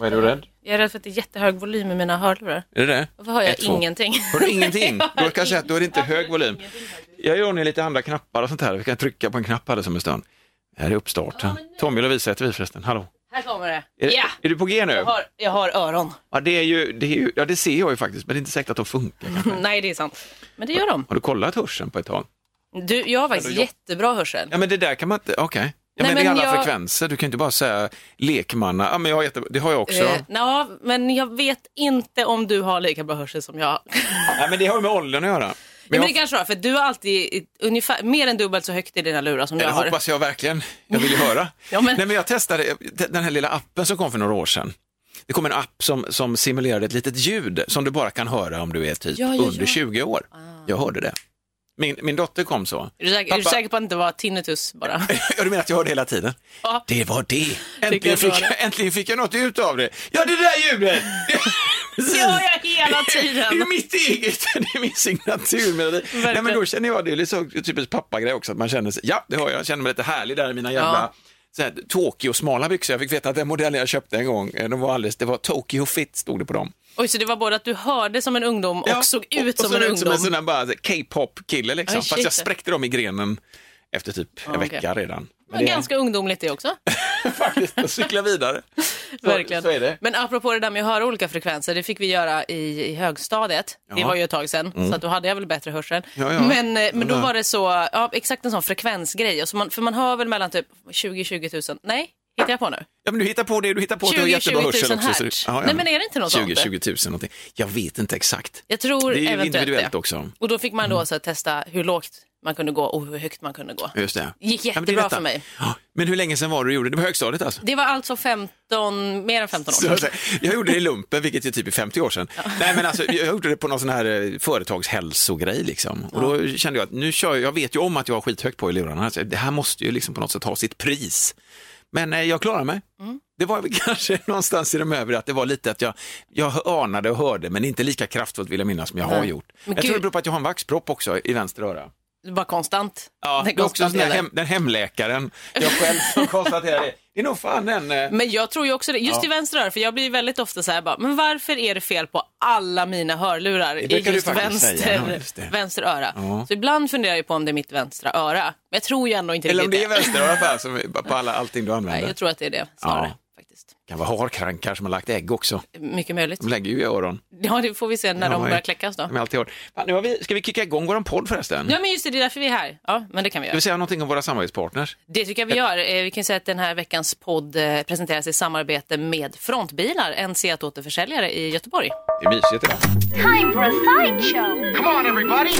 Vad är du rädd? Jag är rädd för att det är jättehög volym i mina hörlurar. Är det det? Varför hör jag Ett, två. ingenting? Har du ingenting? Då kan jag säga att då är det inte hög volym. Jag gör ordning lite andra knappar och sånt här. Vi kan trycka på en knapp här som en stund. Det här är uppstarten. Tommy och Lovisa heter vi förresten. Hallå. Här kommer det. Är, Ja! är du på G nu? Jag har, jag har öron. Ja, det, är ju, det, är ju, ja, det ser jag ju faktiskt, men det är inte säkert att de funkar. kanske. Nej, det är sant. Men det gör de. Har du kollat hörseln på ett tag? Du, jag har faktiskt jättebra hörsel. Ja, men det där kan man inte, okej. Ja, Nej, men det är alla jag- frekvenser, du kan inte bara säga lekmanna, ja men jag har jätte... det har jag också. Eh, ja, men jag vet inte om du har lika bra hörsel som jag. Nej, men det har ju med åldern att göra. Men, Men det kanske har, för du har alltid ungefär mer än dubbelt så högt i dina lurar som det jag har. hoppas jag verkligen, jag vill ju höra. Ja, men- Nej, men jag testade den här lilla appen som kom för några år sedan. Det kom en app som, som simulerade ett litet ljud som du bara kan höra om du är typ Ja, ja, under ja. 20 år. Jag hörde det. Min, min dotter kom så. Är du, säker, är du Pappa- säker på att det inte var tinnitus bara? Ja, du menar att jag hörde hela tiden? Ja. Det var det. Äntligen jag fick, det. äntligen fick jag något ut av det. Ja, det där ljudet! Det hör jag hela Det är tiden. mitt eget, det är min signaturmelodi. Nej, men då känner jag, det är så typiskt pappagrej också, att man känner sig, ja det har jag, jag känner mig lite härlig där i mina jävla Ja. så här, Tokyo smala byxor. Jag fick veta att den modellen jag köpte en gång, eh, de var alldeles, det var Tokyo fit stod det på dem. Oj, så det var både att du hörde som en ungdom och Ja, såg ut och som så en ut som en ungdom. sån där bara K-pop-kille liksom. Aj, Fast jag spräckte dem i grenen efter typ en okej. vecka redan. Men det ganska ungdomligt det också. faktiskt, jag cyklar vidare. Så, Verkligen. så är det. Men apropå det där med att höra olika frekvenser, det fick vi göra i, i högstadiet. Det Ja. var ju ett tag sedan, så att då hade jag väl bättre hörsel. Ja, ja. Men, eh, men då var det så, ja, exakt en sån frekvensgrej. Och så man, för man hör väl mellan typ 20-20 000, nej, hittar jag på nu? Ja, men du hittar på det, du hittar på att du har 20 jättebra 000 hörsel också. så-. Ja, ja. Nej, men är det inte något 20 sånt? 20 000 någonting. Jag vet inte exakt. Jag tror Det är ju individuellt det. också. Mm. Och då fick man då så här, testa hur lågt man kunde gå och hur högt man kunde gå. Just det. Gick Ja, jättebra detta. för mig. Ja, Men hur länge sedan var det du gjorde det? Var högstadiet alltså? Det var alltså 15, mer än 15 år Så sedan. jag, säger, jag gjorde det i lumpen, vilket är typ i 50 år sedan. Nej, men alltså, jag gjorde det på någon sån här eh, företagshälsogrej liksom. Och då kände jag att nu kör jag, jag vet ju om att jag har skithögt på i lurarna. Alltså, det här måste ju liksom på något sätt ha sitt pris. Men eh, jag klarar mig. Mm. Det var kanske någonstans i de övre att det var lite att jag, jag anade och hörde, men inte lika kraftfullt vill jag minnas som jag har gjort. Men jag tror det beror på att jag har en vaxpropp också i vänster öra. Det var konstant. Ja, Den det är också det. hem, den hemläkaren, jag själv som konstaterar det. Det är nog fan den... eh, Men jag tror ju också det, just i vänster öra, för jag blir väldigt ofta så här bara, men varför är det fel på alla mina hörlurar i just vänster, säga, ja, det. vänster öra? Ja. Så ibland funderar jag på om det är mitt vänstra öra. Men jag tror ju ändå inte Eller om riktigt det är vänsterörat bara som är på alla, allting du använder. Nej, jag tror att det är det snarare. Ja. Faktiskt. kan vara harkrankar som har lagt ägg också. Mycket möjligt. De lägger ju i öron. Ja, det får vi se när Ja, de ja. börjar kläckas då. De är alltid hår. Nu har vi, ska vi kicka igång vår podd förresten? Ja, men just det, det är därför vi är här. Ja, men det kan vi Ska göra. vi säga någonting om våra samarbetspartners? Det tycker jag vi gör. Eh, Vi kan säga att den här veckans podd eh, presenteras i samarbete med Frontbilar, en Seat-återförsäljare i Göteborg. Det är mysigt idag. Time for a sideshow. Come on, everybody!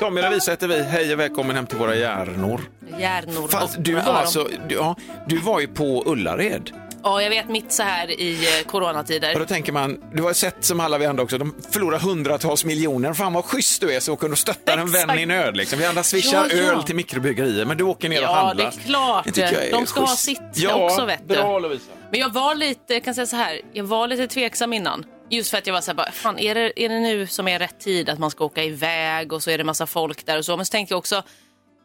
Tommy och Lovisa heter vi. Hej och välkommen hem till våra hjärnor. Hjärnor Fast du var alltså, du, ja, du var ju på Ullared. Ja, jag vet mitt så här i eh, coronatider. Och då tänker man, du har sett som alla vi andra också, de förlorar hundratals miljoner. Fan vad schysst du är så kunde du stötta en vän i nöd. Liksom. Vi andra swishar Ja, ja. öl till mikrobryggerier, men du åker ner och Ja, handlar. det är klart. Det tycker jag är De ska ha schysst. sitt ja, också, vet du. Bra Lovisa. Men jag var lite, kan säga så här, jag var lite tveksam innan. Just för att jag var så här, bara, fan är det, är det nu som är rätt tid att man ska åka iväg och så är det massa folk där och så. Men så tänkte jag också,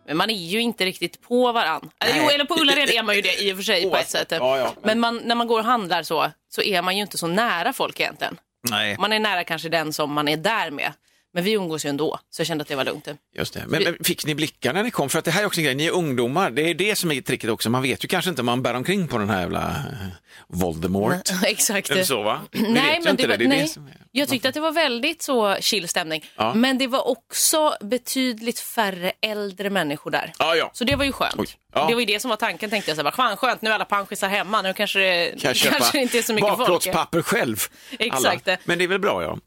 men man är ju inte riktigt på varann. Nej. jo, eller på Ullared är man ju det i och för sig på ett sätt. Ja, ja, men- Men man, när man går och handlar så, så är man ju inte så nära folk egentligen. Nej, Man är nära kanske den som man är där med. Men vi umgås ju ändå, så jag kände att det var lugnt. just det. Men, men fick ni blickar när ni kom? För att det här är också en grej, ni är ungdomar. Det är det som är tricket också. Man vet ju kanske inte om man bär omkring på den här jävla eh, Voldemort. Exakt. Eller så va? Vet Nej, men det var, det. är nej. det som. Jag tyckte att det var väldigt så chill stämning. Ja. Men det var också betydligt färre äldre människor där. Ja, ja. Så det var ju skönt. Oj. Ja. Det var ju det som var tanken tänkte jag. Så här, skönt, nu är alla panschisar hemma. Nu kanske det Kan köpa kanske inte är så mycket folk. bakplåtspapper själv? Exakt. Alla. Men det är väl bra ja.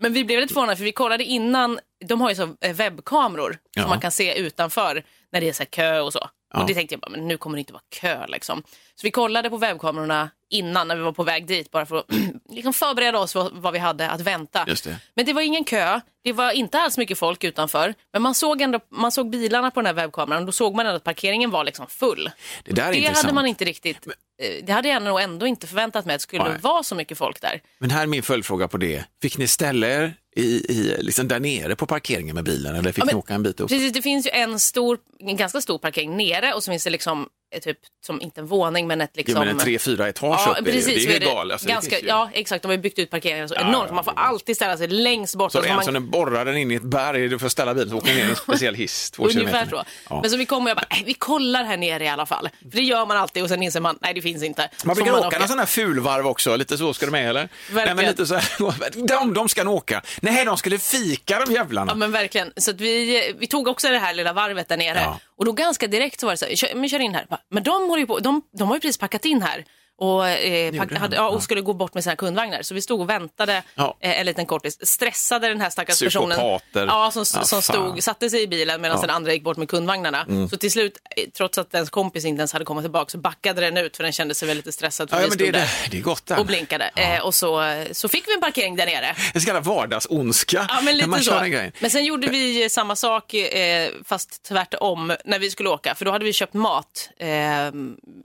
Men vi blev lite förvånade för vi kollade innan. De har ju så eh, webbkameror Ja. som man kan se utanför när det är så kö och så. Ja. Och det tänkte jag bara, men nu kommer det inte vara kö liksom. Så vi kollade på webbkamerorna innan när vi var på väg dit bara för att liksom förbereda oss för vad vi hade att vänta. Det. Men det var ingen kö, det var inte alls mycket folk utanför. Men man såg ändå, man såg bilarna på den här webbkameran och då såg man ändå att parkeringen var liksom full. Det där är det intressant. hade man inte riktigt, eh, det hade jag nog ändå inte förväntat mig att det skulle Nej. vara så mycket folk där. Men här är min följdfråga på det. Fick ni ställa er i, i, liksom där nere på parkeringen med bilen eller fick Ja, men- ni åka en bit upp? Precis, det finns ju en stor, en ganska stor parkering nere och så finns det liksom typ som inte en våning men ett Jo, liksom... men en tre, fyra etage Ja, upp är det ju. precis. Det så är ju galet. Alltså, ganska, ja, exakt. De har ju byggt ut parkeringen så Ja, enormt. ja, Man får alltid ställa sig längst bort. Så och det är man, en borrar den in i ett berg, du får ställa bilen så åker ner i en speciell hiss två Ungefär så. Ja. Men så vi kommer och jag bara, "Nej, vi kollar här nere i alla fall. För det gör man alltid och sen inser man, nej det finns inte. Man Så brukar åka åker. någon sån här fulvarv också, lite så ska de med eller? Nej, men Verkligen. lite så här, de, de ska nog åka. Nej, de skulle fika de jävlarna. Ja men verkligen. Så vi, vi tog också det här lilla varvet där nere. Och då ganska direkt så var det så här, kör, men kör in här. Men de, håller ju på, de, de har ju precis packat in här. Och, eh, pack, de? hade, ja, och skulle gå bort med sina kundvagnar. Så vi stod och väntade Ja. eh, en liten kortis. Stressade den här stackars personen. Ja, som, Ja, som fan. Mm. stod, satte sig i bilen medan den andra gick bort med kundvagnarna. Så till slut, eh, trots att dens kompis inte ens hade kommit tillbaka, så backade den ut för den kände sig väl lite stressad. För Ja, vi ja, men det, det, det är gott och blinkade. Eh, och så, så fick vi en parkering där nere. En så kallad vardagsondska. Ja, men lite så. Men sen gjorde vi samma sak, eh, fast tvärtom, när vi skulle åka. För då hade vi köpt mat. Eh,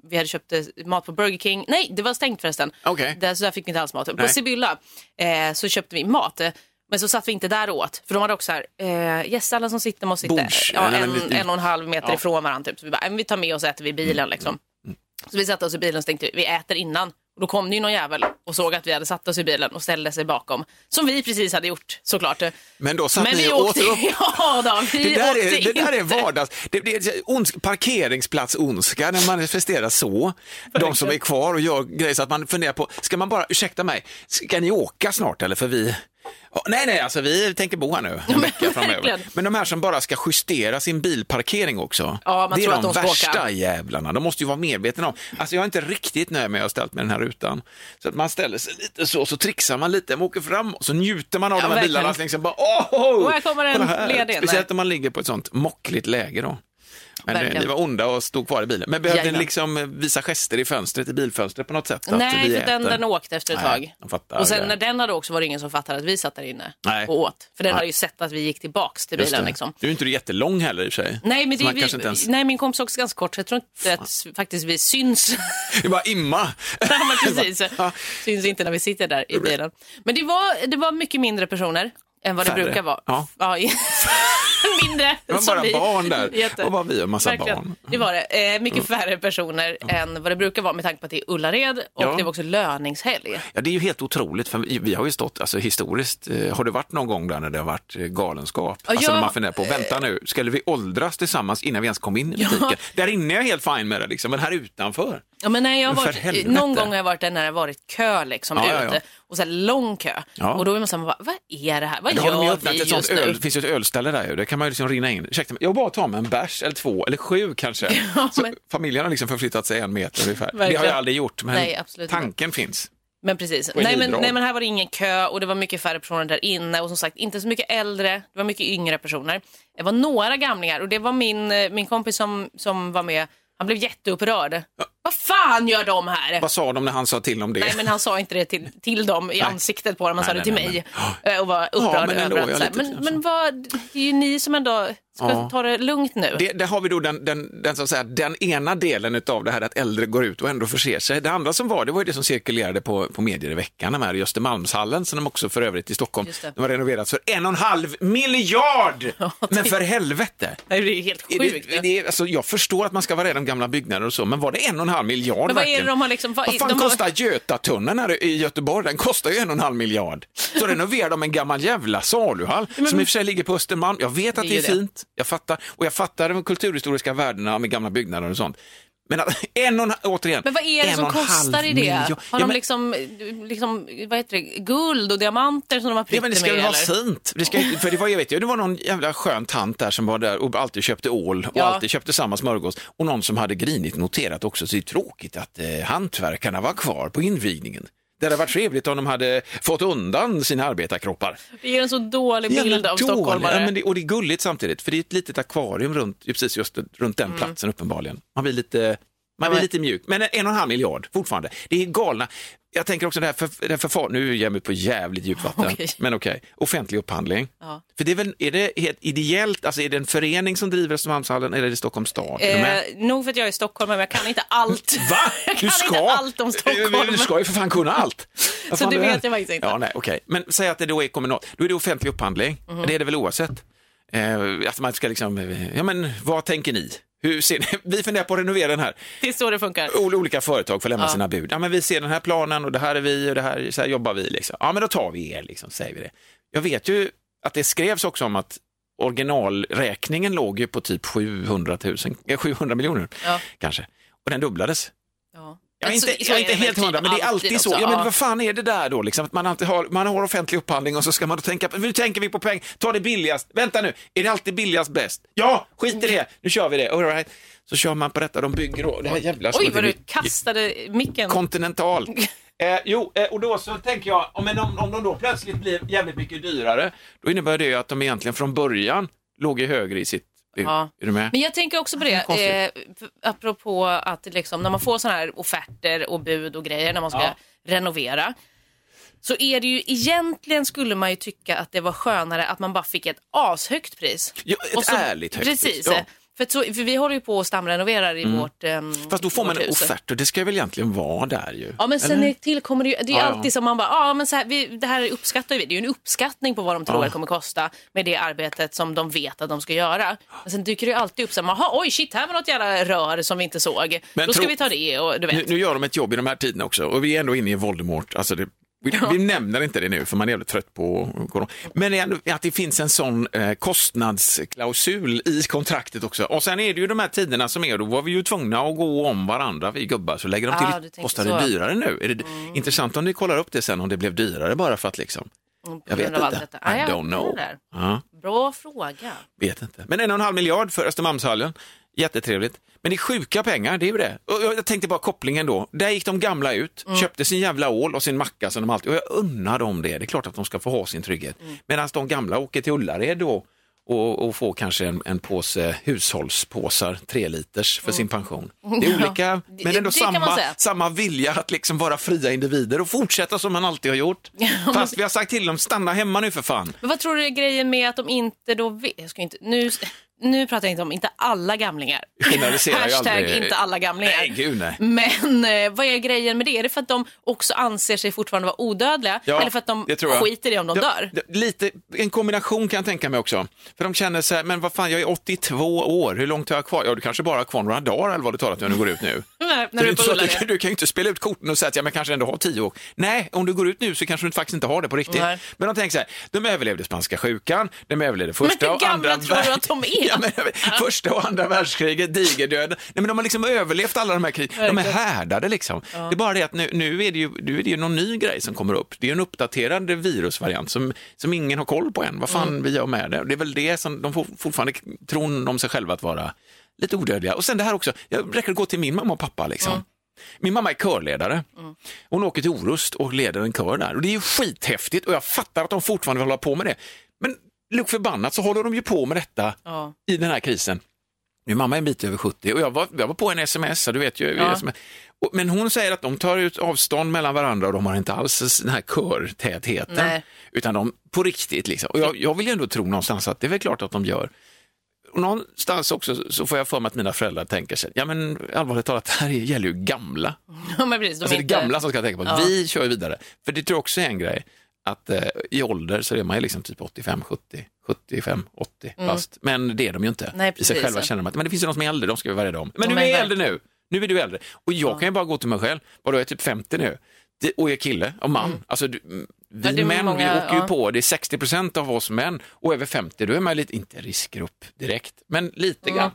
vi hade köpt eh, mat på Burger King. Nej, det var stängt förresten. Okej. Där, så där fick vi inte alls mat. På Nej. Sibylla eh, så köpte vi mat. eh, Men så satt vi inte där åt. För de hade också så här, eh, yes, alla som sitter måste sitta Bords, ja, en, en och en halv meter Ja. Mm, ifrån varandra. Typ. Så vi bara, "Nej, men vi tar med oss och äter vi i bilen. Liksom. Så vi satte oss i bilen och tänkte vi äter innan. Och då kom det ju någon jävel och såg att vi hade satt oss i bilen och ställde sig bakom. Som vi precis hade gjort såklart. Men då satt Men ni och åt upp. ja då, vi Det där, är, det där är vardags... Det, det ondsk, parkeringsplats-ondska när man manifesterar så. De som är kvar och gör grejer så att man funderar på, ska man bara, ursäkta mig, ska ni åka snart eller? För vi... Ja, nej, nej, alltså vi tänker bo här nu en vecka framöver. Men de här som bara ska justera sin bilparkering också. Ja, det är de, de värsta åka. jävlarna. De måste ju vara medvetna om. Alltså jag är inte riktigt nöjd med att jag har ställt med den här rutan. Så att man ställer sig lite så, så trixar man lite, man åker fram och så njuter man av Ja, de här verkligen. bilarna. Liksom bara, åh, Och här kommer en ledig. Speciellt om man ligger på ett sånt mockligt läge då. Men Verkligen. ni var onda och stod kvar i bilen. Men behövde ni Jajamän. liksom eh, visa gester i fönstret, i bilfönstret på något sätt? att Nej, för den, den åkte efter ett Nej, tag. och sen det. när den hade åkt så var det ingen som fattade att vi satt där inne Nej. och åt. För den Nej. hade ju sett att vi gick tillbaks till Just bilen. det. Liksom. Du är inte jättelång heller i och för sig. Nej, men det vi, ens... nej, min kompis är också ganska kort så jag tror inte att s- faktiskt vi syns. Det är bara imma. ja, men precis. Syns inte när vi sitter där i bilen. Men det var, det var mycket mindre personer än vad det Färre. brukar vara. Ja. mindre. Det var bara vi. barn där. Jätte. Och var vi en massa Verkligen. barn. Det var det. Eh, mycket färre personer än vad det brukar vara med tanke på att det är Ullared och Ja. det var också löningshelg. Ja, det är ju helt otroligt, för vi vi har ju stått, alltså historiskt, eh, har det varit någon gång där när det har varit eh, galenskap? Ja, alltså ja, när man funderar på, vänta nu, skulle vi åldras tillsammans innan vi ens kom in i Ja. butiken? Där inne är jag helt fine med det, liksom, men här utanför? Ja, men nej, jag varit, någon gång har jag varit där när det har varit kö liksom, Ja, ja, ute ja. och så här lång kö. Ja. Och då är man så här, vad, är det här? Vad ju gör vi just öl, nu? det finns ju ett ölställe där ju, där kan man ju liksom rinna in. Ursäkta mig, jag bara ta mig en bärs eller två eller sju kanske. Ja, men- familjen har liksom förflyttat sig en meter ungefär. Det har Verkligen. jag aldrig gjort, men Nej, absolut inte. tanken finns. Men precis. Nej men, nej men här var det ingen kö och det var mycket färre personer där inne och som sagt inte så mycket äldre, det var mycket yngre personer. Det var några gamlingar och det var min, eh, min kompis som, som var med, han blev jätteupprörd. Vad fan gör de här? Vad sa de när han sa till om det? Nej men han sa inte det till, till dem i ansiktet på dem, han sa Nej, det till nej, mig. nej, eh, och var upprörd men ändå, över att lite- men, men vad, det är ju ni som ändå ska Ja. ta det lugnt nu. Det, där har vi då den, den, den, så att säga, den ena delen av det här att äldre går ut och ändå förser sig. Det andra som var, det var ju det som cirkulerade på, på medier i veckan, de här i Östermalmshallen som de också för övrigt i Stockholm, det. de har renoverats för en och en halv miljard! Men för helvete! Det är ju helt Är sjukt. det, det är, alltså, jag förstår att man ska vara rädd om gamla byggnader och så, men var det en och en halv miljard Men vad är det de har liksom... Vad, Vad fan de har, kostar Götatunneln här i Göteborg? Den kostar ju en och en halv miljard. Så renoverar de en gammal jävla saluhall som i och för sig ligger på Östermalm. Jag vet att Det det är är, jag fattar. Och jag fattar de kulturhistoriska värdena med gamla byggnader och sånt. Men en och en, återigen, Men vad är det som kostar i det? miljard. Har Ja, de men- liksom, liksom, vad heter det, guld och diamanter som de har Ja, prytt men det ska med? väl vara fint. Det, ska, för det, var, jag vet, ju, det var någon jävla skön tant där som var där och alltid köpte ål och Ja. alltid köpte samma smörgås. Och någon som hade grinigt noterat också, så det är tråkigt att eh, hantverkarna var kvar på invigningen. Det hade varit trevligt om de hade fått undan sina arbetarkroppar. Det ger en så dålig bild Jävla av dålig. stockholmare. Ja, men det, och det är gulligt samtidigt, för det är ett litet akvarium runt, precis just runt den platsen uppenbarligen. Man blir lite, man blir lite mjuk, men en och en halv miljard fortfarande. Det är galna. Jag tänker också det här, för, det här förfar, nu ger jag mig på jävligt djupt vatten, Okej. men okej, offentlig upphandling. Ja. För det är väl, är det helt ideellt, alltså är det en förening som driver Östermalmshallen eller är det Stockholms stad? Är? Eh, nog för att jag är stockholmare, men jag kan inte allt. Va? jag kan inte allt om Stockholm. Du ska ju för fan kunna allt. Vad Så det är vet jag faktiskt inte. Ja, nej, okej. Men säg att det då är kommunalt, då är det offentlig upphandling. Mhm. Det är det väl oavsett. Eh, att man ska liksom, eh, ja men vad tänker ni? Hur ser ni? Vi funderar på att renovera den här. Det är så det funkar. Ol- Olika företag får lämna Ja. sina bud. Ja, men vi ser den här planen och det här är vi och det här, så här jobbar vi. Liksom. Ja, men då tar vi er, liksom, säger vi det. Jag vet ju att det skrevs också om att originalräkningen låg ju på typ 700, 000, eh, 700 miljoner Ja. kanske. Och den dubblades. Ja. Jag är Men inte, jag är inte helt hundra, men det är alltid så. Ja, men vad fan är det där då? Liksom, att man, alltid har, man har offentlig upphandling och så ska man då tänka, på- nu tänker vi på pengar, ta det billigast. Vänta nu, är det alltid billigast bäst? Ja, skit i det, nu kör vi det. All right. Så kör man på detta, de bygger då, det här jävla Oj, vad du kastade micken. Continental. Eh, jo, eh, och då så tänker jag, om, om, om de då plötsligt blir jävligt mycket dyrare, då innebär det ju att de egentligen från början låg ju högre i sitt. Ja. Är du med? Men jag tänker också på det, Konstigt. eh, apropå att liksom, när man får sådana här offerter och bud och grejer när man ska Ja. renovera. Så är det ju egentligen skulle man ju tycka att det var skönare att man bara fick ett ashögt pris. Ja, ett Och så- ärligt högt Precis. pris, ja. För, så, för vi håller ju på och stamrenoverar i vårt um, Fast då får man en hus. offert och det ska väl egentligen vara där ju. Ja men sen Eller? tillkommer det ju, det är ju Ja, ja. alltid som man bara, ja men så här, vi, det här uppskattar vi, det är ju en uppskattning på vad de tror Ja. det kommer kosta med det arbetet som de vet att de ska göra. Men sen dyker det ju alltid upp så här, "Jaha, oj shit här var något jävla rör som vi inte såg, Men då ska tro- vi ta det och du vet. Nu, nu gör de ett jobb i de här tiderna också och vi är ändå inne i Voldemort. Alltså det, vi, vi nämner inte det nu för man är jävligt trött på corona. Men att det finns en sån eh, kostnadsklausul i kontraktet också. Och sen är det ju de här tiderna som är, då var vi ju tvungna att gå om varandra, vi gubbar, så lägger de Ah, till, tänker kostar. Mm. det dyrare nu? Är det intressant om ni kollar upp det sen om det blev dyrare bara för att liksom, Mm, jag vet inte. I Ah, don't know. Ja. Bra fråga. Vet inte. Men en och en halv miljard för Östermalmshallen. Jättetrevligt. Men det är sjuka pengar, det är ju det. Och jag tänkte bara kopplingen då. Där gick de gamla ut, Mm. köpte sin jävla ål och sin macka som de alltid... Och jag unnar dem det. Det är klart att de ska få ha sin trygghet. Mm. Medan de gamla åker till Ullared då och, och får kanske en, en påse hushållspåsar, tre liters för sin pension. Det är Mm. Olika, men ändå det kan man samma, säga. samma vilja att liksom vara fria individer och fortsätta som man alltid har gjort. Fast vi har sagt till dem, stanna hemma nu för fan. Men vad tror du är grejen med att de inte då vet, jag ska inte, nu, nu pratar jag inte om, inte alla gamlingar. Hashtag inte alla gamlingar. Nej, gud nej. Men eh, vad är grejen med det? Är det för att de också anser sig fortfarande vara odödliga? Ja, eller för att de skiter i om de Ja, dör? Lite, en kombination kan jag tänka mig också. För de känner så här, men vad fan, jag är 82 år, hur långt har jag kvar? Ja, du kanske bara har kvar några dagar eller vad du talat när du går ut nu. Så när du du, Ullared? du kan ju inte spela ut korten och säga att jag men kanske ändå har 10 år. Nej, om du går ut nu så kanske du faktiskt inte har det på riktigt. Nej. Men de tänker så här, de överlevde spanska sjukan, de överlevde första hur och andra gamla tror du att de är? Ja, men, första och andra världskriget, digerdöden. Nej, men de har liksom överlevt alla de här krigen. De är härdade liksom. Det är bara det att nu, nu, är det ju, nu är det ju någon ny grej som kommer upp. Det är en uppdaterad virusvariant som, som ingen har koll på än. Vad fan Mm. vi gör med det. Det är väl det som de får fortfarande tror om sig själva att vara lite odödliga. Och sen det här också, jag räcker att gå till min mamma och pappa liksom. Mm. Min mamma är körledare. Hon åker till Orust och leder en kör där. Och det är ju skithäftigt och jag fattar att de fortfarande vill hålla på med det. Luk förbannat så håller de ju på med detta Ja. i den här krisen. Min mamma är en bit över 70 och jag var, jag var på en sms, du vet ju. Ja. Men hon säger att de tar ut avstånd mellan varandra och de har inte alls den här körtätheten. Nej. Utan de på riktigt liksom. Och jag, jag vill ju ändå tro någonstans att det är väl klart att de gör. Och någonstans också så får jag för mig att mina föräldrar tänker sig, ja men allvarligt talat, det här gäller ju gamla. Ja, precis, de Alltså det inte... gamla som ska tänka på, Ja. vi kör vidare. För det tror jag också är en grej, att eh, i ålder så är man ju liksom typ 85, 70, 75, 80 fast. Men det är de ju inte. Mm. Nej, I sig precis. själva känner de att men det finns ju de som är äldre, de ska vi vara rädda om. Men Ja, du men är verkligen. äldre nu, nu är du äldre. Och jag kan ju bara gå till mig själv, vadå jag är typ 50 nu. Och är kille och man. Alltså, du, mm, vi Ja, är män, många, vi åker ju ja. på, det är 60 procent av oss män och över 50, då är man lite, inte riskgrupp direkt, men lite Mm. grann.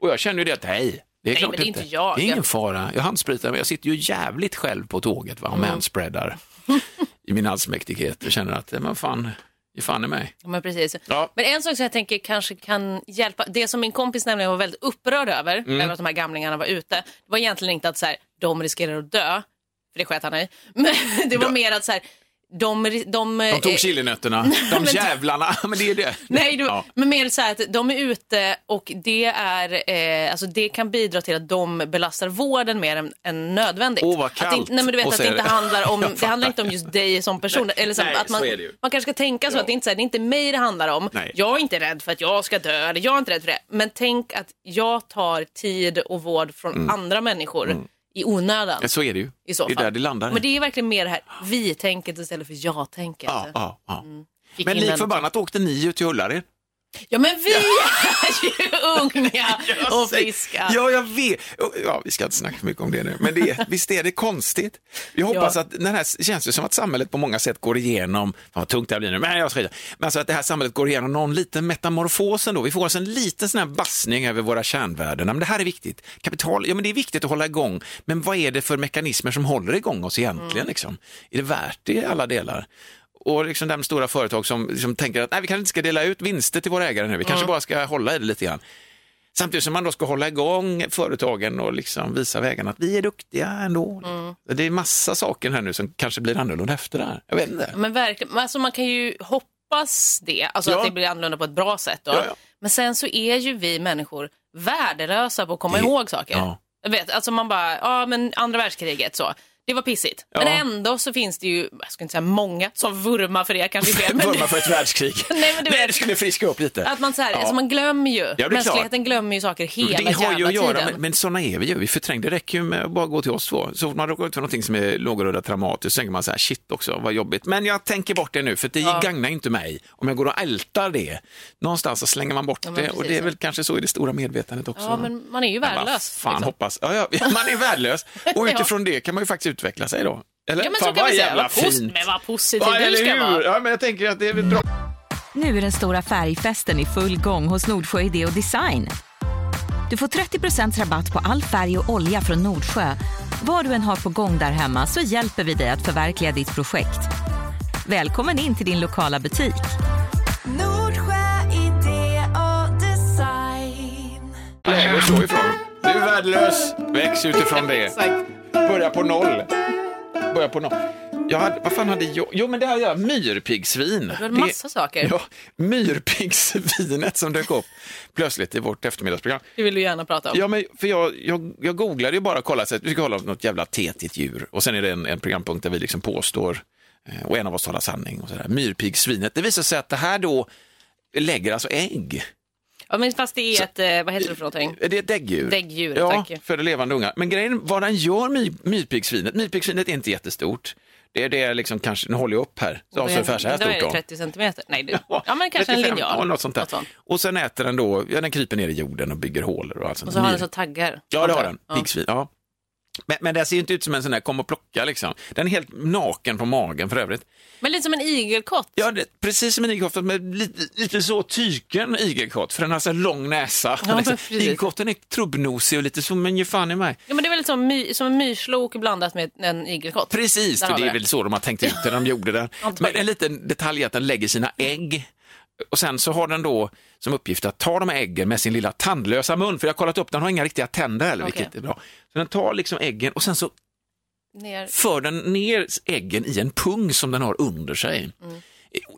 Och jag känner ju det att nej, det är Nej, klart det är inte. inte jag. Det är ingen fara. Jag handspritar, men jag sitter ju jävligt själv på tåget va, och Mm. manspreadar i min allsmäktighet och känner att, men fan, ge fan i mig. Ja, men precis. Ja. Men en sak som jag tänker kanske kan hjälpa, det som min kompis nämligen var väldigt upprörd över, Mm. över att de här gamlingarna var ute, det var egentligen inte att så här, de riskerar att dö, för det sket han i, men det var mer att så här, de... de, De tog chilinötterna, de jävlarna, men det är det. Nej, du, Ja. men mer så här att de är ute och det, är, eh, alltså det kan bidra till att de belastar vården mer än, än nödvändigt. Åh, vad att kallt det, nej, men du vet att att det inte det. handlar om, det handlar inte om just dig som person. Eller så, Nej, att man, så är det ju. man kanske ska tänka så Ja. att det inte, här, det är inte mig det handlar om. Nej. Jag är inte rädd för att jag ska dö, eller jag är inte rädd för det. Men tänk att jag tar tid och vård från Mm. andra människor i onödan. Ja, så är det ju. I så det är fall. där det landar. Men det är verkligen mer det här vi-tänket istället för jag-tänket. ja, ja, ja. Fick Men lik förbannat åkte ni ut till Ullared. Ja men vi är ju unga och friska. Ja, jag vet. Ja, vi ska inte snacka för mycket om det nu, men det är, visst är det konstigt? Jag hoppas Ja. att den här, känns ju som att samhället på många sätt går igenom, fan vad tungt det här blir nu, men jag ska men alltså att det här samhället går igenom någon liten metamorfos ändå. Vi får oss en liten sån här bassning över våra kärnvärden. Men det här är viktigt. Kapital, ja men det är viktigt att hålla igång, men vad är det för mekanismer som håller igång oss egentligen? Mm. Liksom? Är det värt det i alla delar? Och liksom de stora företag som liksom tänker att nej, vi kanske inte ska dela ut vinster till våra ägare nu, vi kanske bara ska hålla i det lite grann. Samtidigt som man då ska hålla igång företagen och liksom visa vägarna att vi är duktiga ändå. Det är massa saker här nu som kanske blir annorlunda efter det här. Jag vet inte. Men verkligen, alltså man kan ju hoppas det, alltså Ja. att det blir annorlunda på ett bra sätt. Ja, ja. Men sen så är ju vi människor värdelösa på att komma Det- ihåg saker. ja. Jag vet, alltså man bara, ja men andra världskriget så. Det var pissigt. Ja. Men ändå så finns det ju, jag ska inte säga många som vurmar för det kanske fel. Men Vurma för ett världskrig. Nej, men du vet- det skulle friska upp lite. att man så här, Ja. alltså man glömmer ju, är klart. mänskligheten glömmer ju saker hela det har ju att göra tiden. med, men sådana är vi ju. Vi förtränger, det räcker ju med att bara gå till oss två. Så fort man råkar ut för någonting som är någorlunda traumatiskt så tänker man så här, shit också, vad jobbigt. Men jag tänker bort det nu, för det gagnar inte mig om jag går och ältar det. Någonstans så slänger man bort Ja, men det och det är ja. väl kanske så i det stora medvetandet också. Ja, men man är ju Men värdelös. Fan, liksom. hoppas. Ja, ja, man är värdelös och utifrån det kan man ju faktiskt utveckla sig då. Eller? Ja men fan, så kan vad vi säga, vad, fint. men vad positiv Ja, du ska vara. Ja, men jag tänker att det är väl bra. Nu är den stora färgfesten i full gång hos Nordsjö Idé och Design. Du får 30% rabatt på all färg och olja från Nordsjö. Vad du än har på gång där hemma så hjälper vi dig att förverkliga ditt projekt. Välkommen in till din lokala butik. Nordsjö idé och design. läge att slå ifrån. Du är värdelös, väx utifrån det. Börja på noll. Börja på noll. Jag hade, vad fan hade jag? Jo, men det hade jag. Myrpiggsvin. Du hade massa saker. Ja, myrpiggsvinet som dök upp plötsligt i vårt eftermiddagsprogram. Det vill du gärna prata om. Ja, men för jag, jag, jag googlade ju bara och kollade, så att vi ska kolla om något jävla tetigt djur. Och sen är det en, en programpunkt där vi liksom påstår, eh, och en av oss talar sanning och sådär. Myrpiggsvinet, det visar sig att det här då lägger alltså ägg. Ja, men fast det är ett, eh, vad heter det för någonting? Är det ett däggdjur? Däggdjur, ja, tack. föder levande ungar. Men grejen, vad den gör my, myrpiggsvinet, myrpiggsvinet är inte jättestort. Det är det liksom kanske, nu håller jag upp här, så, så ungefär så här Då är stort det då. 30 centimeter. Nej, det, ja men kanske en 35, linjal. Ja, något sånt där. sånt. Och sen äter den då, ja den kryper ner i jorden och bygger hålor och allt sånt. Och så har den så taggar. Ja, det har den. Ja. Piggsvin. Ja. Men, men det ser ju inte ut som en sån där kom och plocka liksom. Den är helt naken på magen för övrigt. Men lite som en igelkott. Ja, det, precis som en igelkott, med lite, lite så tyken igelkott, för den har så lång näsa. Ja, liksom. Igelkotten är trubbnosig och lite så, men ge fan i mig. Ja, men det är väl som, my, som en myrslok blandat med en igelkott. Precis, för det är väl så de har tänkt ut det de gjorde där. Men en liten detalj är att den lägger sina ägg och sen så har den då som uppgift att ta de här äggen med sin lilla tandlösa mun, för jag har kollat upp, den har inga riktiga tänder heller, Okej. vilket är bra. Så den tar liksom äggen och sen så Ner. för den ner äggen i en pung som den har under sig.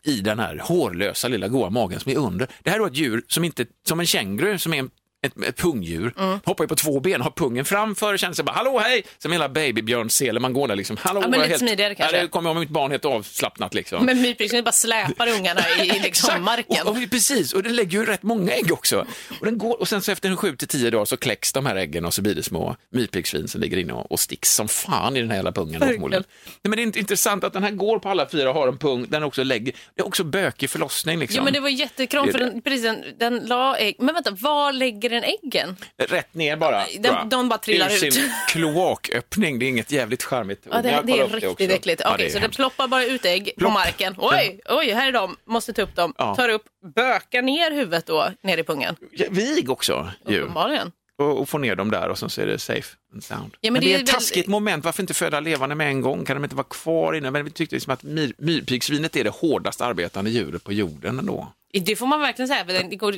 I den här hårlösa lilla goa magen som är under. Det här är då ett djur som inte, som en känguru som är en ett, ett pungdjur, hoppar ju på två ben, har pungen framför, känner sig bara hallå hej, som hela babybjörnsele, man går där liksom, hallå. Ja, men lite smidigare kanske. Ja, det kommer om mitt barn helt avslappnat liksom. Men myrpiggsvinet bara släpar ungarna i, i liksom marken. Och, och, precis, och den lägger ju rätt många ägg också. Och, den går, och sen så efter en sju till tio dagar så kläcks de här äggen och så blir det små myrpiggsvin som ligger inne och, och sticks som fan i den här jävla pungen. Nej, men det är inte intressant att den här går på alla fyra och har en pung, den också lägger, det är också bökig förlossning liksom. Ja, men det var jättekrångligt för den, precis, den, den la ägg. Men vänta, var lägger den äggen? Rätt ner bara. Den- tror jag. de bara trillar Ur ut. sin kloaköppning, det är inget jävligt charmigt. Ja, det, Jag det kollar är upp riktigt också. äckligt. Ja, Okej, det är så det hemskt. ploppar bara ut ägg på Plopp. marken. Oj, oj, här är de. Måste ta upp dem. Ja. Tar upp, bökar ner huvudet då, ner i pungen. Ja, Vig också ju. Uppenbarligen. Och, och få ner dem där och sen så är det safe and sound. Ja, men men, det det är är ett väl- taskigt moment, varför inte föda levande med en gång? Kan de inte vara kvar inne? Men vi tyckte liksom att myr, myrpiggsvinet är det hårdast arbetande djuret på jorden ändå. Det får man verkligen säga. Det går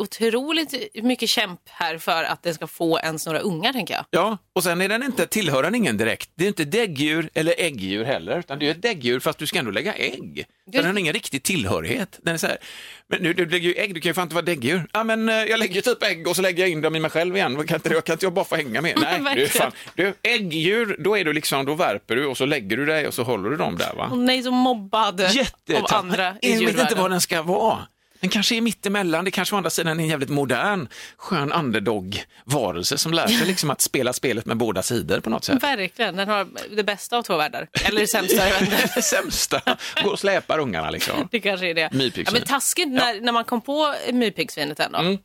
otroligt mycket kämp här för att den ska få ens några ungar, tänker jag. Ja, och sen är den inte, tillhör den ingen direkt. Det är inte däggdjur eller äggdjur heller, utan det är ett däggdjur fast du ska ändå lägga ägg. Det- den har ingen riktig tillhörighet. Den är så här, men nu, du lägger ju ägg, du kan ju fan inte vara däggdjur. Ja, men eh, jag lägger typ ägg och så lägger jag in dem i mig själv igen. Kan inte, jag kan inte jag bara få hänga med? Nej, du, fan, du, äggdjur, då är du liksom, då värper du och så lägger du dig och så håller du dem där va? Och nej, så mobbad av Jättetack. andra i Jag vet inte vad den ska vara. Den kanske är mittemellan, det kanske å andra sidan är en jävligt modern, skön underdog-varelse som lär sig liksom att spela spelet med båda sidor på något sätt. Verkligen, den har det bästa av två världar. Eller det sämsta. Det sämsta, gå och släpar ungarna liksom. Det kanske är det. Myrpiggsvin. Ja, men taskigt när, när man kom på myrpiggsvinet ändå. Mm.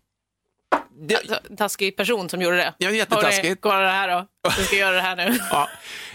Det, Alltså, taskig person som gjorde det. Ja, jättetaskigt. Kolla det här då. Du ska göra det här nu. ja.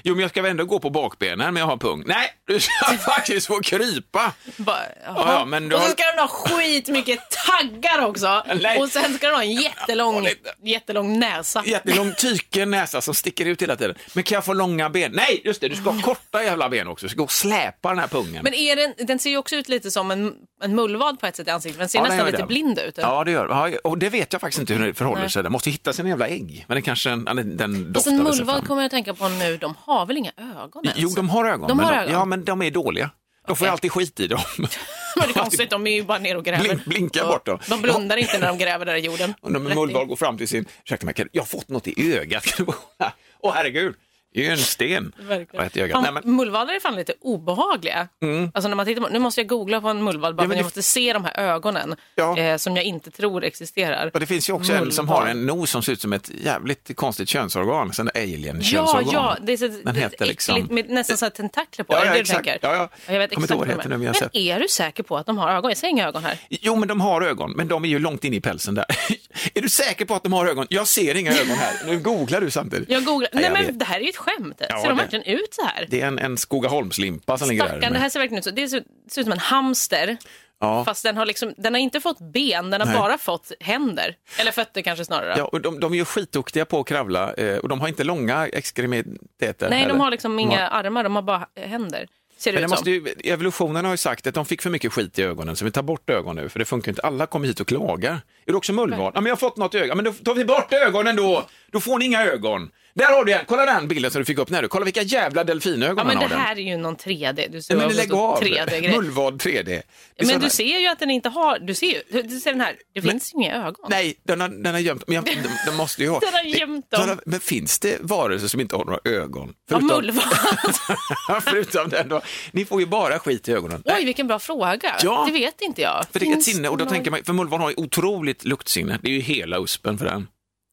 Jo, men jag ska väl ändå gå på bakbenen, men jag har pung. Nej, du ska faktiskt få krypa. Bara, Ja, ja, men du och så har- ska den ha skitmycket taggar också. Nej. Och sen ska den ha en jättelång, jättelång näsa. Jättelång tyken näsa som sticker ut hela tiden. Men kan jag få långa ben? Nej, just det, du ska ha korta jävla ben också. Du ska gå och släpa den här pungen. Men är den, den ser ju också ut lite som en, en mullvad på ett sätt i ansiktet. Den ser Ja, den nästan lite det. blind ut. Ja, det gör ja, Och det vet jag faktiskt inte hur det förhåller sig. Den måste hitta sina jävla ägg. Men den kanske den, den, den doftade en mullvad kommer jag att tänka på nu, de har väl inga ögon ens? Jo, de har ögon. De men har de, ögon. Ja, men de är dåliga. De får Okej. alltid skit i dem. Men det är konstigt, de är ju bara ner och gräver. Blink- blinka Och bort dem. De blundar inte när de gräver där i jorden. Mullvad går fram till sin, ursäkta mig, jag har fått något i ögat. Åh herregud, det är ju en sten. Fan, Nej, men, Mm. Mullvadar är fan lite obehagliga. Alltså när man tittar på, nu måste jag googla på en mullvad bara Ja, men jag det- måste se de här ögonen Ja. eh, som jag inte tror existerar. och det finns ju också en som Mullvad. har en nos som ser ut som ett jävligt konstigt könsorgan, sån där Ja, alien-könsorgan. ja, det är så, Den det är heter liksom- med nästan så här tentakler på. Ja, är det ja, det du exakt. tänker? Ja, ja. Jag vet exakt vad det heter är. nu, men jag Men är du säker på att de har ögon? Jag ser inga ögon här. Jo, men de har ögon, men de är ju långt in i pälsen där. är du säker på att de har ögon? Jag ser inga ögon här. Nu googlar du samtidigt. Jag googlar. Nej, men det här är ju ett skämt. Ja, ser de det- verkligen ut så här? Det är en, en Skogaholmslimpa som ligger där. Det här ser verkligen ut så. Det ser, ser ut som en hamster. Ja. Fast den har, liksom, den har inte fått ben, den har Nej. bara fått händer. Eller fötter kanske snarare. Ja, och de, de är ju skitduktiga på att kravla eh, och de har inte långa extremiteter. Nej, heller. de har liksom De inga armar, de har bara händer. Ser det Men det måste ju, evolutionen har ju sagt att de fick för mycket skit i ögonen så vi tar bort ögon nu för det funkar inte. Alla kommer hit och klagar. Är du också mullvad? Ja, men jag har fått något i ögat. Men då tar vi bort ögonen då. Då får ni inga ögon. Där har du en. Kolla den bilden som du fick upp när du. Kolla vilka jävla delfinögon Ja, men han det har här den. är ju någon 3D. Du ser men lägg av. 3D-grej. Mullvad 3D. Det är Men du ser ju att den inte har, du ser ju, du ser den här, det finns ju inga ögon. Nej, den har, den har gömt men jag, de, de måste ju ha. Den har gömt Det- dem. Men finns det varelser som inte har några ögon? Ja, mullvad. förutom den då. Ni får ju bara skit i ögonen. Oj, vilken bra fråga. Ja. Det vet inte jag. För det är ett sinne och då tänker man, för mullvad har ju otroligt luktsinne. Det är ju hela uspen för den.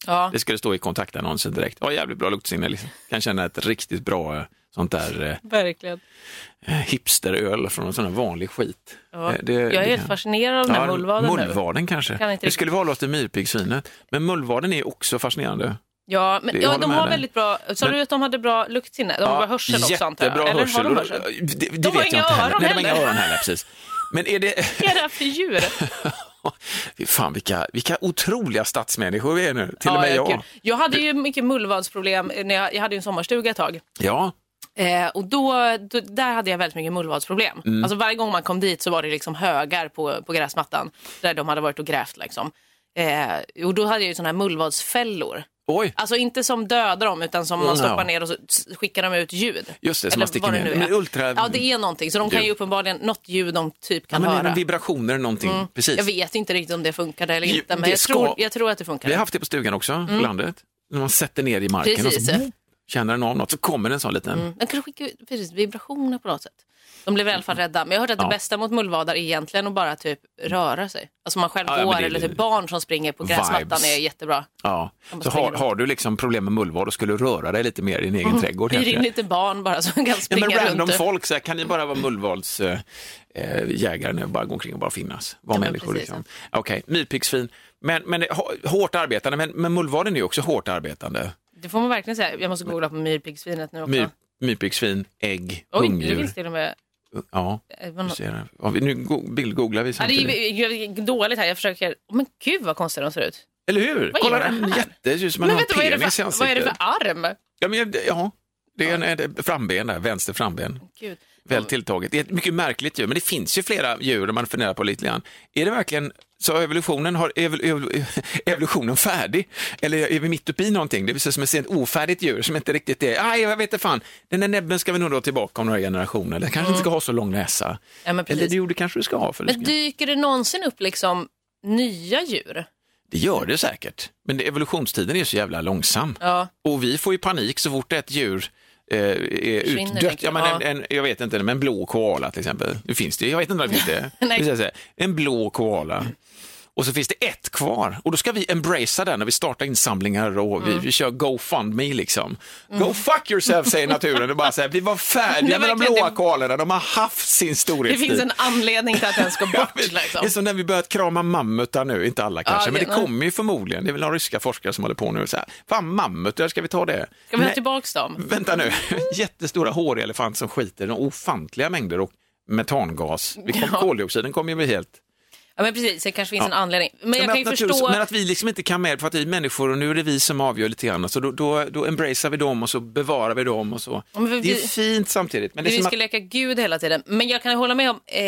Ja. Det ska det stå i kontaktannonsen direkt. Ja, jävligt bra luktsinne. Liksom. Kan känna ett riktigt bra eh, sånt där Verkligen. eh, hipsteröl från en sån här vanlig skit. Ja. Eh, det- jag är det helt fascinerad av den här Ja, mullvaden nu. Mullvaden kanske. Kan det skulle vara låt myrpiggsvinet. Men mullvaden är också fascinerande. Ja, men Det- ja, de har dig. väldigt bra, sa du att de hade bra luktsinne? De har bra hörsel också antar jag? Jättebra Eller hörsel. har de hörsel? Det, det De vet jag inte heller. öron Nej, de har inga heller. öron heller, precis. Men är det... Vad är det här för djur? Fan, vilka, vilka otroliga stadsmänniskor vi är nu. Till och Ja, med ja, jag. kul. Jag hade ju mycket mullvadsproblem, när jag, jag hade ju en sommarstuga ett tag. Ja, Eh, och då, då, där hade jag väldigt mycket mullvadsproblem. Mm. Alltså varje gång man kom dit så var det liksom högar på, på gräsmattan där de hade varit och grävt. Liksom. Eh, och då hade jag ju såna här mullvadsfällor. Oj. Alltså inte som dödar dem utan som man Mm, stoppar ja. ner och så skickar de ut ljud. Just det, som man sticker ner. Men ultra- Ja, det är någonting. Så de kan ju uppenbarligen, något ljud de typ Ja, kan men det är höra. Mm. vibrationer eller någonting. Precis. Jag vet inte riktigt om det funkade eller inte, men jag ska- tror, jag tror att det Vi funkade. har haft det på stugan också, på landet. När man sätter ner i marken Precis. och så känner den av något så kommer en sån liten... Mm. De kanske skickar precis, vibrationer på något sätt. De blev i alla fall rädda. Men jag har hört att Ja. det bästa mot mullvadar är egentligen att bara typ röra sig. Alltså man själv Ja, ja, men går det- eller typ barn som springer på gräsmattan Vibes. är jättebra. Ja. Så har, har du liksom problem med mullvad och skulle röra dig lite mer i din egen trädgård. Hyr in lite barn bara som kan Ja, springa men random runt. folk, så här, kan ni bara vara mullvadsjägare eh, jägare nu, bara gå omkring och bara finnas, vara Ja, men människor. precis, Liksom. Okej, myrpiggsvin, men, men hå- hårt arbetande, men, men mullvaden är ju också hårt arbetande. Det får man verkligen säga. Jag måste googla på myrpiggsvinet nu också. Myr, myrpiggsvin, ägg, Oj, det ungdjur. finns till och med... Ja, eh, du ser det. Ja, vi- Nu go- bildgooglar vi Ja, det samtidigt. är dåligt här. Jag försöker... Men gud vad konstigt de ser ut. Eller hur? Vad Kolla det den här? jätte, det ser som en vad är, det för, vad är det för arm? Ja, men, det- ja, det är en, ett framben där, vänster framben. Gud. Väl tilltaget. Det är ett mycket märkligt djur, men det finns ju flera djur om man funderar på lite grann. Är det verkligen så evolutionen har evol, evol, evolutionen färdig? Eller är vi mitt uppe i någonting? Det vill säga som ett sent ofärdigt djur som inte riktigt är, aj jag vet inte fan, den där näbben ska vi nog dra tillbaka om några generationer. Den kanske inte ska ha så lång näsa. Ja. Eller det kanske du ska ha. För Men dyker det någonsin upp liksom nya djur? det gör det säkert, men evolutionstiden är så jävla långsam. Ja. Och vi får ju panik så fort ett djur eh, är utdött. tänker Ja, men en, en, jag vet inte, men en blå koala till exempel. Nu finns det, jag vet inte om det finns det. Här, En blå koala. Och så finns det ett kvar och då ska vi embracea den när vi startar insamlingar och vi, Mm. vi kör GoFundMe liksom. Go fuck yourself säger naturen och bara så här, vi var Det färdiga är med de blåa det- koalorna, de har haft sin Det storhetstid. finns en anledning till att den ska bort. liksom. Det är som när vi börjat krama mammutar nu, inte alla kanske, det- men det kommer ju förmodligen. Det är väl några ryska forskare som håller på nu och så här, fan mammutar, ska vi ta det? Ska vi ha Nej, tillbaka dem? Vänta nu, jättestora håriga elefanter som skiter i ofantliga mängder och metangas. Vi kom, Ja. Koldioxiden kommer ju bli helt... Ja, men precis, det kanske finns en anledning. Men jag Ja, kan att förstå... men att vi liksom inte kan med för att vi är människor och nu är det vi som avgör lite grann. Så då, då, då embracear vi dem och så bevarar vi dem och så. Ja, men för det är vi- fint samtidigt. Men det vi ska att... leka Gud hela tiden. Men jag kan hålla med om, eh,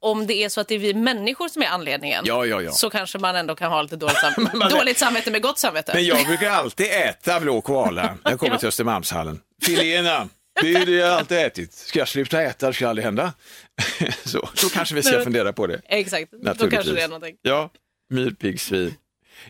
om det är så att det är vi människor som är anledningen, Ja, ja, ja. så kanske man ändå kan ha lite dåligt, sam dåligt samvete med gott samvete. Men jag brukar alltid äta blå koala när jag kommer Ja. till Östermalmshallen. Filéerna, det är det jag alltid ätit. Ska jag sluta äta? Det ska aldrig hända. så, då kanske vi ska fundera på det. Exakt, då kanske det är någonting. Ja, myrpiggsvin.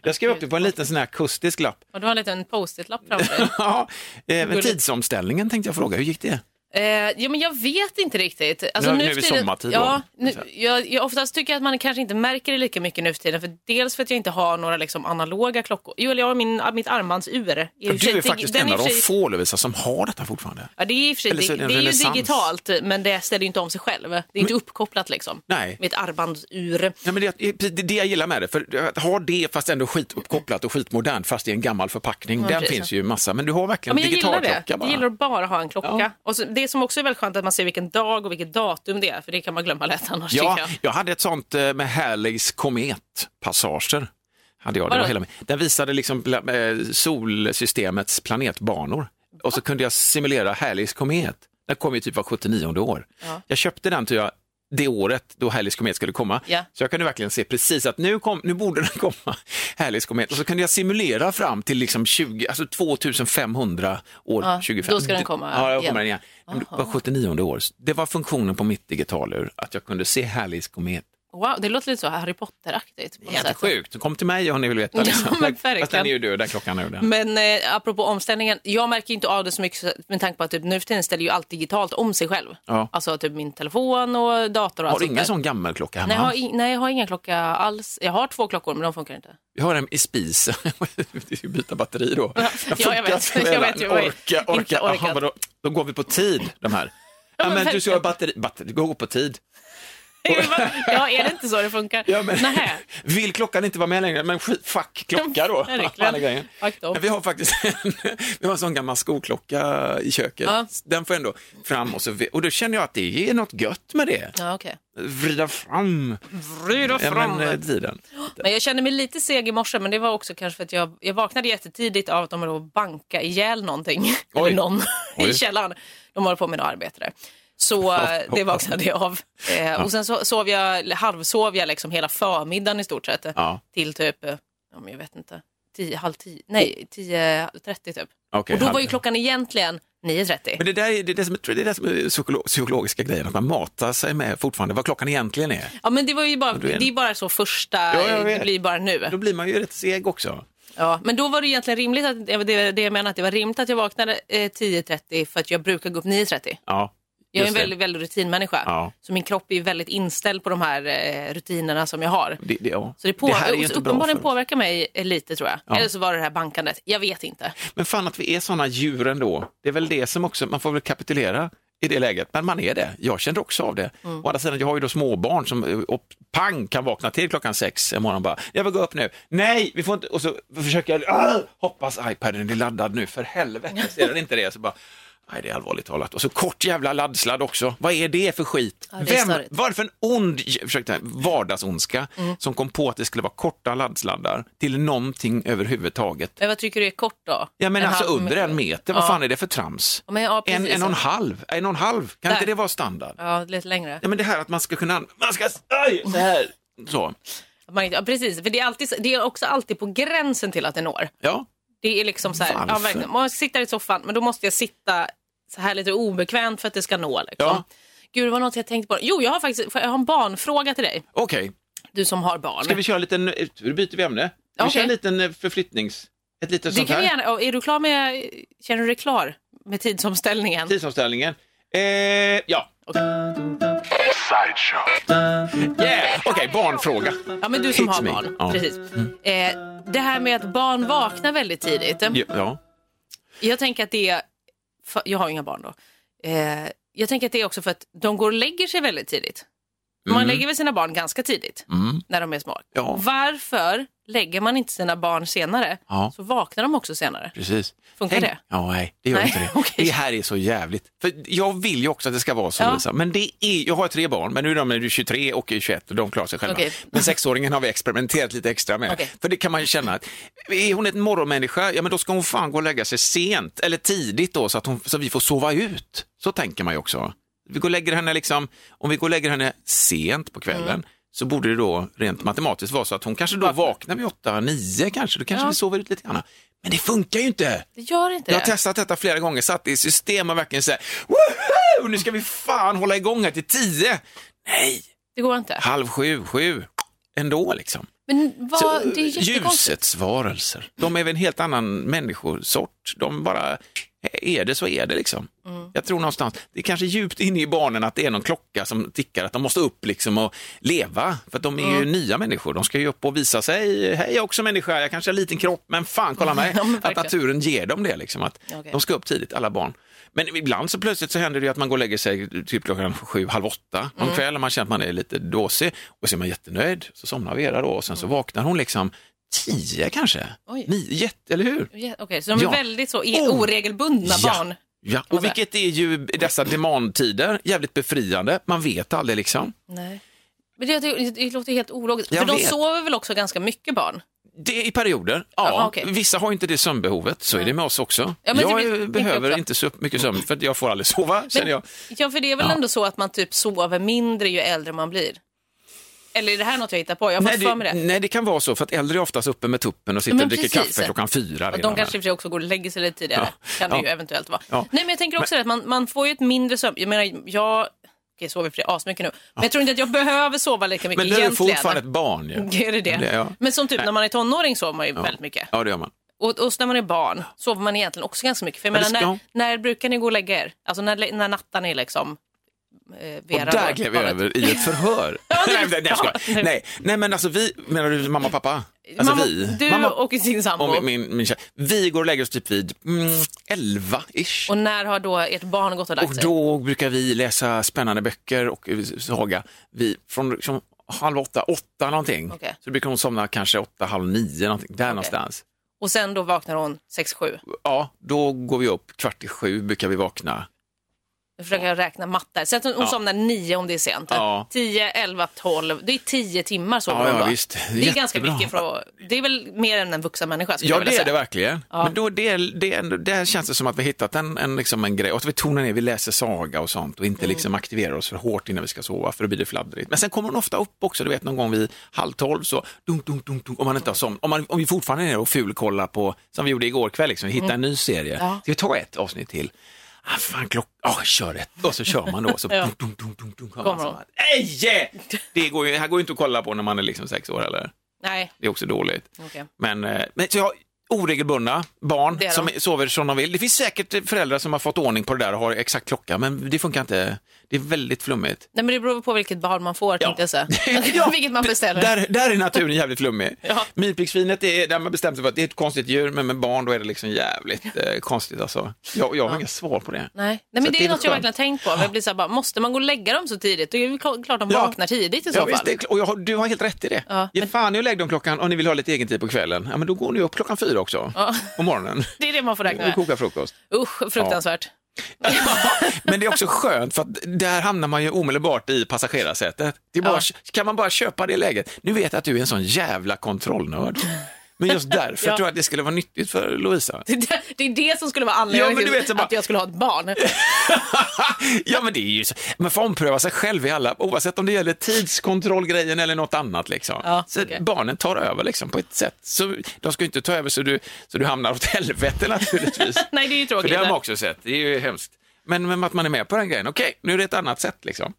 Jag skrev upp det på en liten sån här akustisk lapp. Och du har en liten post-it-lapp framför dig. Ja, eh, tidsomställningen tänkte jag fråga, hur gick det? Eh, ja, men jag vet inte riktigt. Alltså, Nu- nu är vi sommartid. Ja, nu, jag, jag oftast tycker jag att man kanske inte märker det lika mycket nu för tiden. För dels för att jag inte har några liksom, analoga klockor. Jo, eller jag har min, mitt armbandsur. För Du är faktiskt den en av de få Lovisa som har detta fortfarande. Ja, det är, i och för sig, är det, det en är ju digitalt, men det ställer ju inte om sig själv. Det är inte uppkopplat liksom. Nej. Med ett armbandsur. Ja, men det, det, det jag gillar med det, för att ha det fast ändå skituppkopplat och skitmodernt fast i en gammal förpackning, Ja, den precis. finns ju massa. Men du har Ja, verkligen men jag gillar det. digitalklocka bara. Jag gillar att bara ha en klocka. Ja. Och så, det som också är väldigt skönt är att man ser vilken dag och vilket datum det är, för det kan man glömma lätt annars. Ja, jag. jag hade ett sånt eh, med Halley's kometpassager. Hade jag. Det var hela, den visade liksom eh, solsystemets planetbanor. Och så kunde jag simulera Halley's komet. Den kom ju typ var 79 år. Ja. Jag köpte den tror jag det året då Halley's komet skulle komma. Ja. Så jag kunde verkligen se precis att nu, kom, nu borde den komma, Halley's komet. Och så kunde jag simulera fram till liksom 20, alltså 2500 år Ja, 25. då ska den komma Ja, då kommer den igen. Det var 79 år. Det var funktionen på mitt digitalur, att jag kunde se Halley's komet. Wow, det låter lite så Harry Potter-aktigt. på något Helt sätt. sjukt. Kom till mig om ni vill veta. Ja, Liksom. men verkligen. Fast den är ju död, den klockan är ju den. Men eh, apropå omställningen, jag märker inte av det så mycket med tanke på att typ, nu för tiden ställer ju allt digitalt om sig själv. Ja. Alltså typ min telefon och dator och Har allt du ingen där. sån gammelklocka hemma? Nej jag, har i, nej, jag har ingen klocka alls. Jag har två klockor, men de funkar inte. Vi har en i spisen. Vi ska byta batteri då. Ja, ja, jag vet. Jag vet ju jag- Orka, orka. Aha? Då går vi på tid, de här. Ja, men men du ska ha batteri, batteri, gå på tid. ja, är det inte så det funkar? Ja, men, Nähä. vill klockan inte vara med längre, men fuck klocka då. Men vi har faktiskt en, vi har en sån gammal skoklocka i köket. Ja. Den får ändå fram och så, och då känner jag att det är något gött med det. Ja, okej. Vrida fram Vrida ja, fram. men, eh, tiden. Men jag kände mig lite seg i morse, men det var också kanske för att jag, jag vaknade jättetidigt av att de höll på att banka ihjäl någonting. Oj. Eller någon Oj. i källaren. De håller på med något arbete där. Så eh, det vaknade jag av. Eh, Och sen så sov jag, halvsov jag liksom hela förmiddagen i stort sett. Ja. Till typ, eh, ja, men jag vet inte, tio, halv tio, nej, 10.30 typ. Okej, och då var halv- ju klockan egentligen 9.30. Men det där är det, är det, som, det är det som är psykolo- psykologiska grejen, att man matar sig med fortfarande vad klockan egentligen är. Ja men det var ju bara, är- det är bara så första, Ja, det blir bara nu. Då blir man ju rätt seg också. Ja, men då var det egentligen rimligt, att, det, det jag menar att det var rimligt att jag vaknade eh, 10.30 för att jag brukar gå upp 9.30. Ja, Jag är en väldigt, väldigt rutinmänniska. Ja. Så min kropp är väldigt inställd på de här eh, rutinerna som jag har. Det, det, ja. Så det, på, det här är ju uppenbarligen påverkar mig eh, lite tror jag. Ja. Eller så var det det här bankandet. Jag vet inte. Men fan att vi är sådana djur ändå. Det är väl det som också, man får väl kapitulera i det läget. Men man är det. Jag känner också av det. Mm. Å andra sidan, jag har ju då småbarn som eh, och pang kan vakna till klockan sex en morgon bara, jag vill gå upp nu. Nej, vi får inte, och så försöker jag, hoppas iPaden är laddad nu, för helvete, ser den inte det? Så bara, Nej, det är allvarligt talat. Och så kort jävla laddsladd också. Vad är det för skit? Ja, det är Vem, störigt. vad är det för en ond, ursäkta, vardagsondska Mm. som kom på att det skulle vara korta laddsladdar till någonting överhuvudtaget? Men vad tycker du är kort då? Ja men En alltså halv- under en meter, vad Ja. fan är det för trams? Men, ja, En, en och en halv, en och en halv, kan Där. inte det vara standard? Ja, lite längre. Ja men det här att man ska kunna, man ska, aj, så här, så. Man ja, precis, för det är, alltid, det är också alltid på gränsen till att det når. Ja, Det är liksom så här, ja. Man sitter i soffan, men då måste jag sitta så här lite obekvämt för att det ska nå. Liksom. Ja. Gud, det var något jag tänkte på. Jo, jag har faktiskt jag har en barnfråga till dig. okej. Du som har barn. Ska vi köra en liten, nu byter vi ämne. Vi Okej. kör en liten eh, förflyttnings, ett litet det sånt kan här. gärna. Är du klar med, känner du dig klar med tidsomställningen. Tidsomställningen. Eh, ja. Yeah. Okej, barnfråga. Ja, men du som Hits har me. barn. Ja. Precis. Eh, det här med att barn vaknar väldigt tidigt. Ja, Ja. Jag tänker att det är, jag har ju inga barn då. Eh, jag tänker att det är också för att de går och lägger sig väldigt tidigt. Man lägger väl sina barn ganska tidigt när de är små. Mm. Ja. Varför lägger man inte sina barn senare Ja. så vaknar de också senare? Precis. Funkar Tänk- det? Ja, nej, det gör Nej, inte det. okej. Det här är så jävligt. För jag vill ju också att det ska vara så, Ja. Lisa. Men det är, jag har tre barn, men nu är de är 23 och 21 och de klarar sig själva. Okej. Men sexåringen har vi experimenterat lite extra med. Okej. För det kan man ju känna att är hon en morgonmänniska, ja men då ska hon fan gå och lägga sig sent eller tidigt då så att, hon, så att vi får sova ut. Så tänker man ju också. Vi går lägger henne liksom, om vi går och lägger henne sent på kvällen Mm. Så borde det då rent matematiskt vara så att hon kanske då vaknar vid 8-9 kanske, då kanske Ja. vi sover ut lite grann. Men det funkar ju inte! Det gör inte Jag har det. testat detta flera gånger, satt det i system och verkligen säger woho! Nu ska vi fan hålla igång här till tio. Nej, Det går inte. halv sju, sju. Ändå liksom. Men vad, Så, det är ljusets varelser, de är väl en helt annan människosort. De bara, är det så är det liksom. Mm. Jag tror någonstans, det är kanske djupt inne i barnen att det är någon klocka som tickar, att de måste upp liksom och leva. För att de är ju Mm. nya människor, de ska ju upp och visa sig, hej jag är också människa, jag kanske har en liten kropp, men fan kolla mig. Ja, att naturen ger dem det, liksom, att Okej. de ska upp tidigt, alla barn. Men ibland så plötsligt så händer det ju att man går och lägger sig typ klockan sju, halv åtta någon Mm. och man känner att man är lite dåsig och så är man jättenöjd. Så somnar Vera då och sen så vaknar hon liksom tio kanske, nio, jätte, eller hur? Ja, Okej, så de är Ja. väldigt så e- Oh. oregelbundna barn. Ja, och vilket är ju i dessa demantider jävligt befriande. Man vet aldrig liksom. Nej. Men det, det, det låter helt ologiskt. Jag För de vet. sover väl också ganska mycket barn? Det är i perioder, ja. Ja, okej. Vissa har inte det sömnbehovet, så är det med oss också. Ja, men det jag eh, behöver jag inte så mycket sömn för att jag får aldrig sova, känner jag. Ja, för det är väl Ja. ändå så att man typ sover mindre ju äldre man blir? Eller är det här något jag hittar på? Jag har Nej för det, mig det. nej, det kan vara så, för att äldre är oftast uppe med tuppen och sitter Men och dricker precis. kaffe klockan fyra. Och de kanske i och för sig också går och lägger sig lite tidigare. Ja. Kan det Ja. ju eventuellt vara. Ja. Nej, men jag tänker också det att man, man får ju ett mindre sömn. Jag menar, jag okej, sover för asmycket nu. Men jag tror inte att jag behöver sova lika mycket Men du är egentligen. fortfarande ett barn ju. Är det det? Det, ja. Men som typ när man är tonåring sover man ju väldigt mycket. Ja, det gör man. Och, och när man är barn sover man egentligen också ganska mycket. För jag Ja, menar, när, när brukar ni gå och lägga er? Alltså när, när nattar ni liksom eh, Vera Och där klev vi barnet? över i ett förhör. Ja, nej, nej, jag ja. nej, nej, men alltså vi, menar du mamma och pappa? Alltså Mamma, vi. Du mamma, och din sambo. och min, min, min. Vi går och lägger oss typ vid mm, 11-ish. Och när har då ert barn gått och lagt Och sig? då brukar vi läsa spännande böcker och eh, saga. Vi, från liksom, halv åtta, åtta någonting. Okej. Så brukar hon somna kanske åtta, halv nio någonting. Där någonstans. Och sen då vaknar hon 6-7. Ja, då går vi upp kvart i sju brukar vi vakna. Nu försöker jag räkna matte. Säg att hon Ja. somnar 9 om det är sent. Ja. 10, 11, 12. Det är 10 timmar sover Ja, hon ja, visst. Det är ganska Jättebra. mycket för Det är väl mer än en vuxen människa Ja, det är det verkligen. Ja. Men då, det, det, där känns det som att vi hittat en, en, liksom en grej. Och att vi tonar ner, vi läser saga och sånt och inte Mm. liksom aktiverar oss för hårt innan vi ska sova, för då blir det fladdrigt. Men sen kommer hon ofta upp också, du vet någon gång vid halv tolv så, dunk, dunk, dunk, dunk, om man inte har som, om, man, om vi fortfarande är nere och fulkollar på, som vi gjorde igår kväll, liksom, hitta en ny serie. Ja. Ska vi ta ett avsnitt till? Ah, fan, klock... ah, kör ett. Och så kör man då. Så Ja. dunk, dunk, dunk, dunk, Kommer man så hon. här, "Ej!" Det går ju, här går ju inte att kolla på när man är liksom sex år eller? Nej, Det är också dåligt. okej. Men, eh, men så jag oregelbundna barn som sover som de vill. Det finns säkert föräldrar som har fått ordning på det där och har exakt klocka, men det funkar inte. Det är väldigt flummigt. Nej, men det beror på vilket barn man får, tänkte jag säga. Ja. vilket man beställer. Där, där är naturen jävligt flummig. Ja. Myrpiggsvinet är där man bestämt sig för att det är ett konstigt djur, men med barn då är det liksom jävligt eh, konstigt alltså. Jag, jag har inga svar på det. Nej, Nej men det det är något jag verkligen tänkt på. Jag blir så här, bara, måste man gå och lägga dem så tidigt? Då är det kl- klart de Ja. vaknar tidigt i så Ja, fall. visst, det och har, du har helt rätt i det. Ja, Ge men- fan i att lägga dem klockan om ni vill ha lite egen tid på kvällen. Ja, men då går ni upp klockan fyra också, Ja. på morgonen, Det är det man får räkna och med. kokar frukost. Usch, fruktansvärt. Men det är också skönt för att där hamnar man ju omedelbart i passagerarsätet. Det bara, Kan man bara köpa det läget? Nu vet jag att du är en sån jävla kontrollnörd. Men just därför Ja. tror jag att det skulle vara nyttigt för Lovisa. Det, är det som skulle vara Ja, anledningen men du till bara- att jag skulle ha ett barn. ja men det är ju så. Man får ompröva sig själv i alla, oavsett om det gäller tidskontrollgrejen eller något annat liksom. Ja, så okej. barnen tar över liksom på ett sätt. Så de ska ju inte ta över så du, så du hamnar åt helvete naturligtvis. Nej, det är ju för tråkigt. det har man också sett, det är ju hemskt. Men, men att man är med på den grejen, okej, nu är det ett annat sätt liksom.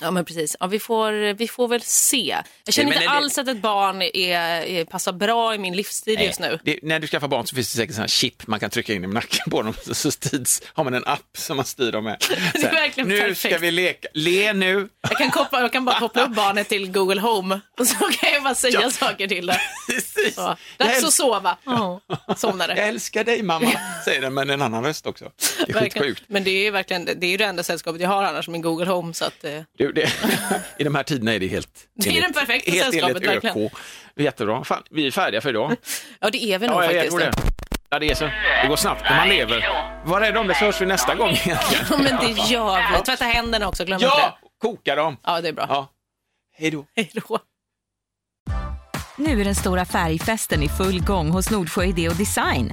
Ja, men precis. Ja, vi, får, vi får väl se. Jag känner Men inte är det- alls att ett barn är, är, passar bra i min livsstil just nu. Det, när du skaffar barn så finns det säkert här chip man kan trycka in i nacken på dem. Så, så har man en app som man styr dem med. Det är verkligen nu perfekt. ska vi leka. Le nu. Jag kan, koppla, jag kan bara koppla upp barnet till Google Home och så kan jag bara säga Ja. saker till det. Precis. Så. Dags att sova. Oh, somnade. jag älskar dig mamma, säger den med en annan röst också. Det är skitsjukt. Men det är ju verkligen det, är det enda sällskapet jag har annars, min Google Home. Så att, eh, Du, det, I de här tiderna är det helt... Det är enligt- det perfekta helt sällskapet, enligt verkligen. ÖK. Jättebra. Fan, vi är färdiga för idag. ja, det är vi nog Ja, jag faktiskt. tror det. Ja, det, är så. det går snabbt när man lever. Var rädd om det så hörs vi nästa gång egentligen. Ja, men det gör vi. Tvätta händerna också, glöm inte Ja, det. koka dem. Ja, det är bra. Ja. Hej då. Hej då. Nu är den stora färgfesten i full gång hos Nordsjö Idé och Design.